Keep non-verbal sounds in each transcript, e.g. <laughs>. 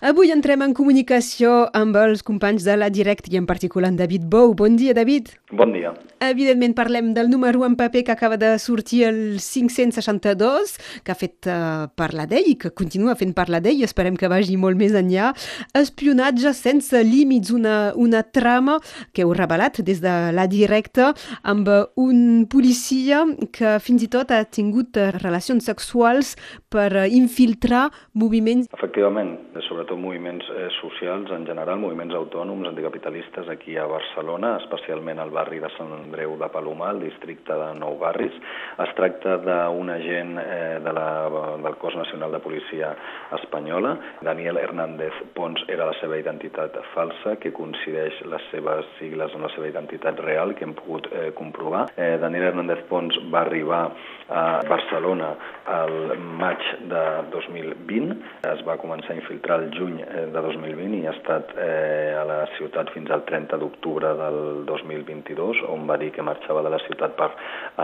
Avui entrem en comunicació amb els companys de la Direct i en particular en David Bou. Bon dia, David. Bon dia. Evidentment parlem del número en paper que acaba de sortir el 562, que ha fet uh, per la DEI i que continua fent per la DEI, esperem que vagi molt més enllà. Espionatge sense límits, una, una trama que heu revelat des de la Directa amb un policia que fins i tot ha tingut relacions sexuals per infiltrar moviments. Efectivament, sobretot sobretot moviments eh, socials en general, moviments autònoms, anticapitalistes aquí a Barcelona, especialment al barri de Sant Andreu de Palomar, el districte de Nou Barris. Es tracta d'un agent eh, de la, del cos nacional de policia espanyola. Daniel Hernández Pons era la seva identitat falsa, que coincideix les seves sigles amb la seva identitat real, que hem pogut eh, comprovar. Eh, Daniel Hernández Pons va arribar a Barcelona el maig de 2020, es va començar a infiltrar el juny eh, de 2020 i ha estat eh, a la ciutat fins al 30 d'octubre del 2022, on va dir que marxava de la ciutat per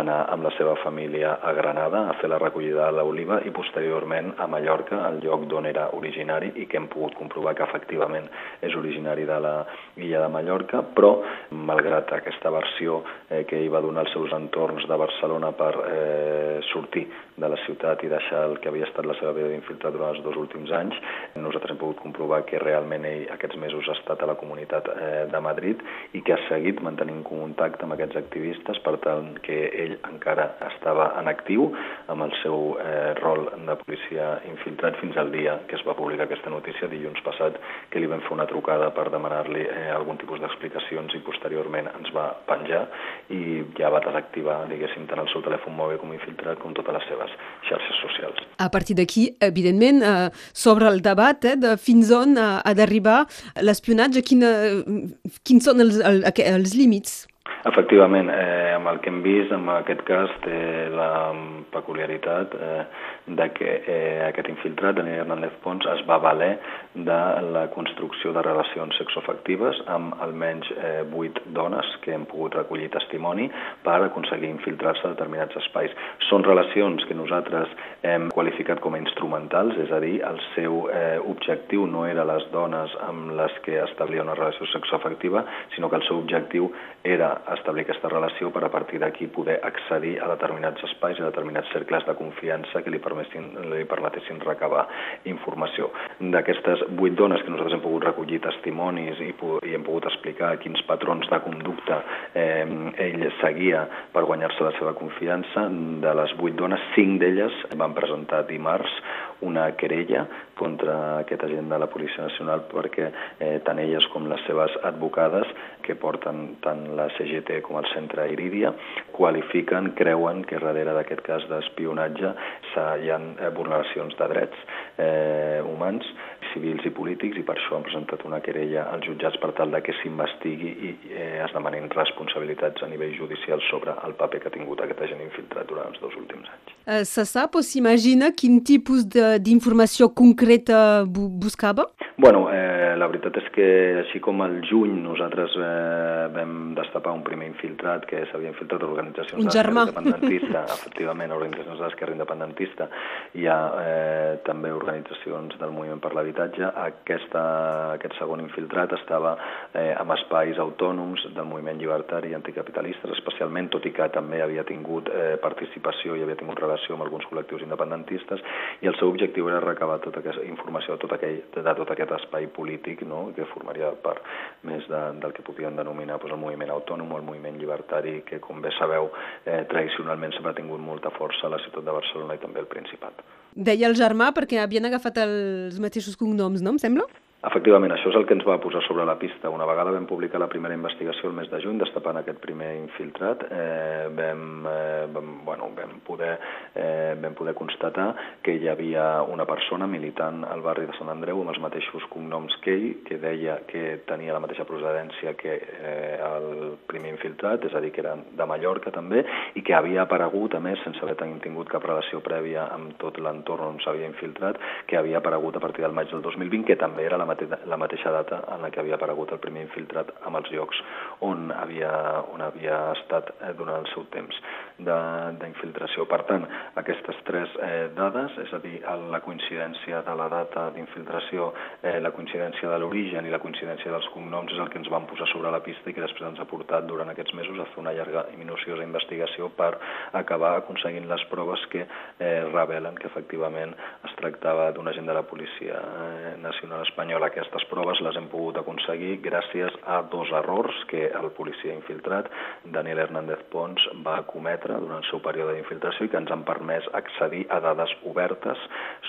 anar amb la seva família a Granada a fer la recollida de l'oliva i posteriorment a Mallorca, el lloc d'on era originari i que hem pogut comprovar que efectivament és originari de la illa de Mallorca, però malgrat aquesta versió eh, que hi va donar els seus entorns de Barcelona per eh, sortir de la ciutat i deixar el que havia estat la seva vida d'infiltrat durant els dos últims anys, nosaltres hem pogut comprovar que realment ell aquests mesos ha estat a la comunitat eh, de Madrid i que ha seguit mantenint contacte amb aquests activistes per tant que ell encara estava en actiu amb el seu eh, rol de policia infiltrat fins al dia que es va publicar aquesta notícia dilluns passat que li vam fer una trucada per demanar-li eh, algun tipus d'explicacions i posteriorment ens va penjar i ja va desactivar diguéssim tant el seu telèfon mòbil com infiltrat com totes les seves xarxes socials. A partir d'aquí, evidentment, eh, sobre el debat eh, de fins on ha, ha d'arribar l'espionatge, quins són els, els, els límits? Efectivament, eh, amb el que hem vist, en aquest cas, té la peculiaritat eh, de que eh, aquest infiltrat, Daniel Hernández Pons, es va valer de la construcció de relacions sexoafectives amb almenys eh, vuit dones que hem pogut recollir testimoni per aconseguir infiltrar-se a determinats espais. Són relacions que nosaltres hem qualificat com a instrumentals, és a dir, el seu eh, objectiu no era les dones amb les que establia una relació sexoafectiva, sinó que el seu objectiu era establir aquesta relació per a partir d'aquí poder accedir a determinats espais, a determinats cercles de confiança que li, permetin, li permetessin recabar informació. D'aquestes vuit dones que nosaltres hem pogut recollir testimonis i, i hem pogut explicar quins patrons de conducta eh, ell seguia per guanyar-se la seva confiança, de les vuit dones, cinc d'elles van presentar dimarts una querella contra aquest agent de la Policia Nacional perquè eh, tant elles com les seves advocades que porten tant la CGT com el centre Iridia qualifiquen, creuen que darrere d'aquest cas d'espionatge hi ha eh, vulneracions de drets eh, humans, civils i polítics i per això han presentat una querella als jutjats per tal de que s'investigui i eh, es demanin responsabilitats a nivell judicial sobre el paper que ha tingut aquest agent infiltrat durant els dos últims anys. Eh, se sap o s'imagina quin tipus d'informació concreta bu buscava? Bueno, eh, la veritat és que així com al juny nosaltres eh, vam destapar un primer infiltrat que s'havia infiltrat a organitzacions un germà. independentista, <laughs> efectivament, organitzacions d'esquerra independentista, hi ha eh, també organitzacions del moviment per l'habitatge. Aquest segon infiltrat estava eh, amb espais autònoms del moviment llibertari i anticapitalistes, especialment, tot i que també havia tingut eh, participació i havia tingut relació amb alguns col·lectius independentistes, i el seu objectiu era recabar tota aquesta informació de tot aquell, de tot aquest espai polític no? que formaria part més de, del que podien denominar doncs, el moviment autònom o el moviment llibertari que, com bé sabeu, eh, tradicionalment sempre ha tingut molta força a la ciutat de Barcelona i també al Principat. Deia el germà perquè havien agafat els mateixos cognoms, no, em sembla? Efectivament, això és el que ens va posar sobre la pista. Una vegada vam publicar la primera investigació el mes de juny, destapant aquest primer infiltrat, eh, vam, eh, vam, bueno, vam, poder, eh, vam poder constatar que hi havia una persona militant al barri de Sant Andreu amb els mateixos cognoms que ell, que deia que tenia la mateixa procedència que eh, el primer infiltrat, és a dir, que era de Mallorca també, i que havia aparegut, a més, sense haver tingut cap relació prèvia amb tot l'entorn on s'havia infiltrat, que havia aparegut a partir del maig del 2020, que també era la mateixa mate la mateixa data en la que havia aparegut el primer infiltrat amb els llocs on havia, on havia estat eh, durant el seu temps d'infiltració. Per tant, aquestes tres eh, dades, és a dir, la coincidència de la data d'infiltració, eh, la coincidència de l'origen i la coincidència dels cognoms és el que ens van posar sobre la pista i que després ens ha portat durant aquests mesos a fer una llarga i minuciosa investigació per acabar aconseguint les proves que eh, revelen que efectivament es tractava d'un agent de la Policia eh, Nacional Espanyola. Aquestes proves les hem pogut aconseguir gràcies a dos errors que el policia infiltrat, Daniel Hernández Pons, va cometre durant el seu període d'infiltració i que ens han permès accedir a dades obertes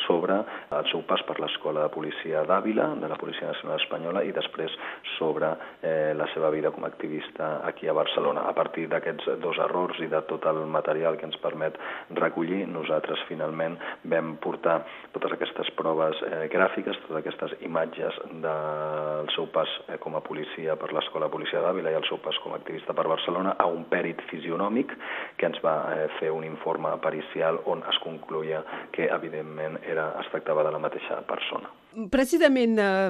sobre el seu pas per l'Escola de Policia d'Àvila, de la Policia Nacional Espanyola, i després sobre eh, la seva vida com a activista aquí a Barcelona. A partir d'aquests dos errors i de tot el material que ens permet recollir, nosaltres finalment vam portar totes aquestes proves eh, gràfiques, totes aquestes imatges del seu pas eh, com a policia per l'Escola Policia d'Àvila i el seu pas com a activista per Barcelona a un pèrit fisionòmic que ens va eh, fer un informe pericial on es concluïa que evidentment era, es tractava de la mateixa persona. Precisament eh,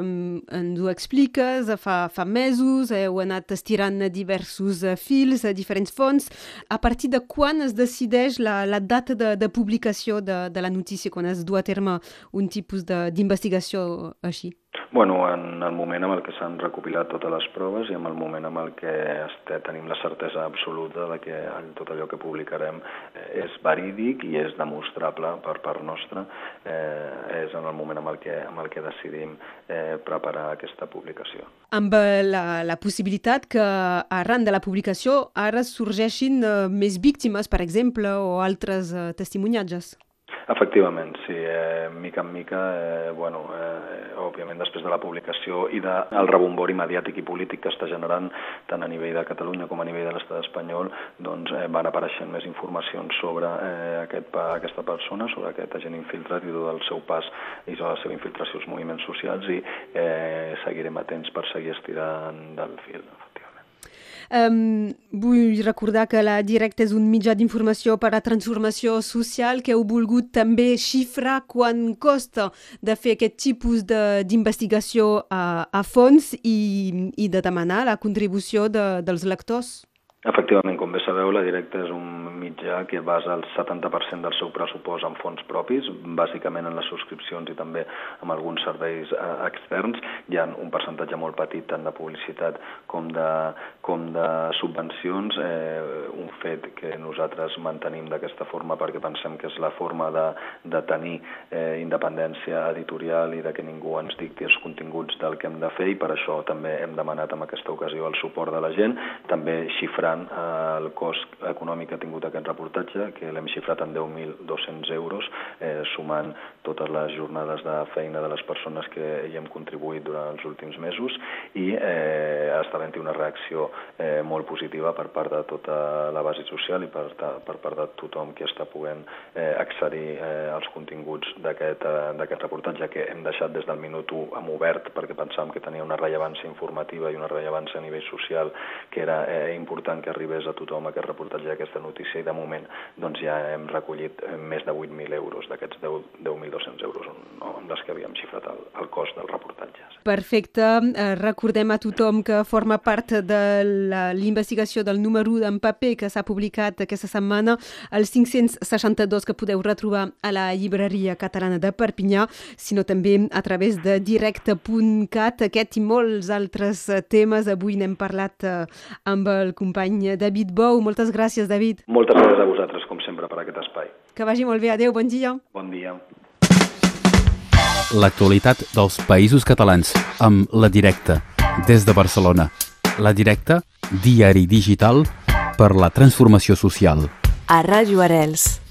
ens ho expliques, fa, fa mesos heu anat estirant diversos eh, fils a diferents fonts. A partir de quan es decideix la, la data de, de publicació de, de la notícia, quan es du a terme un tipus d'investigació així? Bueno, en el moment en el que s'han recopilat totes les proves i en el moment en el que este, tenim la certesa absoluta de que tot allò que publicarem eh, és verídic i és demostrable per part nostra, eh, és en el moment en el que, en el que decidim eh, preparar aquesta publicació. Amb eh, la, la possibilitat que arran de la publicació ara sorgeixin eh, més víctimes, per exemple, o altres eh, testimoniatges. Efectivament, sí. Eh, mica en mica, eh, bueno, eh, òbviament després de la publicació i del de, rebombori mediàtic i polític que està generant tant a nivell de Catalunya com a nivell de l'estat espanyol, doncs eh, van apareixent més informacions sobre eh, aquest, aquesta persona, sobre aquest agent infiltrat i tot el seu pas i sobre la seva infiltració als moviments socials i eh, seguirem atents per seguir estirant del fil. Um, vull recordar que la Directa és un mitjà d'informació per a transformació social que heu volgut també xifrar quan costa de fer aquest tipus d'investigació a, a fons i, i de demanar la contribució de, dels lectors. Efectivament, com bé sabeu, la Directa és un mitjà que basa el 70% del seu pressupost en fons propis, bàsicament en les subscripcions i també en alguns serveis eh, externs. Hi ha un percentatge molt petit tant de publicitat com de, com de subvencions, eh, un fet que nosaltres mantenim d'aquesta forma perquè pensem que és la forma de, de tenir eh, independència editorial i de que ningú ens dicti els continguts del que hem de fer i per això també hem demanat en aquesta ocasió el suport de la gent, també xifrant eh, el cost econòmic que ha tingut aquest reportatge, que l'hem xifrat en 10.200 euros, eh, sumant totes les jornades de feina de les persones que hi hem contribuït durant els últims mesos i eh, està havent una reacció eh, molt positiva per part de tota la base social i per, per part de tothom que està podent eh, accedir eh, als continguts d'aquest eh, reportatge que hem deixat des del minut 1 amb obert perquè pensàvem que tenia una rellevància informativa i una rellevància a nivell social que era eh, important que arribés a tothom aquest reportatge d'aquesta notícia i de moment doncs, ja hem recollit eh, més de 8.000 euros d'aquests 10.200 euros no, amb les que havíem xifrat el, el cost del reportatge. Perfecte. Eh, recordem a tothom que forma part de l'investigació del número en paper que s'ha publicat aquesta setmana, el 562 que podeu retrobar a la llibreria catalana de Perpinyà, sinó també a través de directe.cat. Aquest i molts altres temes avui n'hem parlat eh, amb el company David Bou. Moltes gràcies, David. Moltes gràcies a vosaltres, com sempre, per aquest espai. Que vagi molt bé. Adéu, bon dia. Bon dia. L'actualitat dels països catalans amb La Directa, des de Barcelona. La Directa, diari digital per la transformació social. A Ràdio Arels.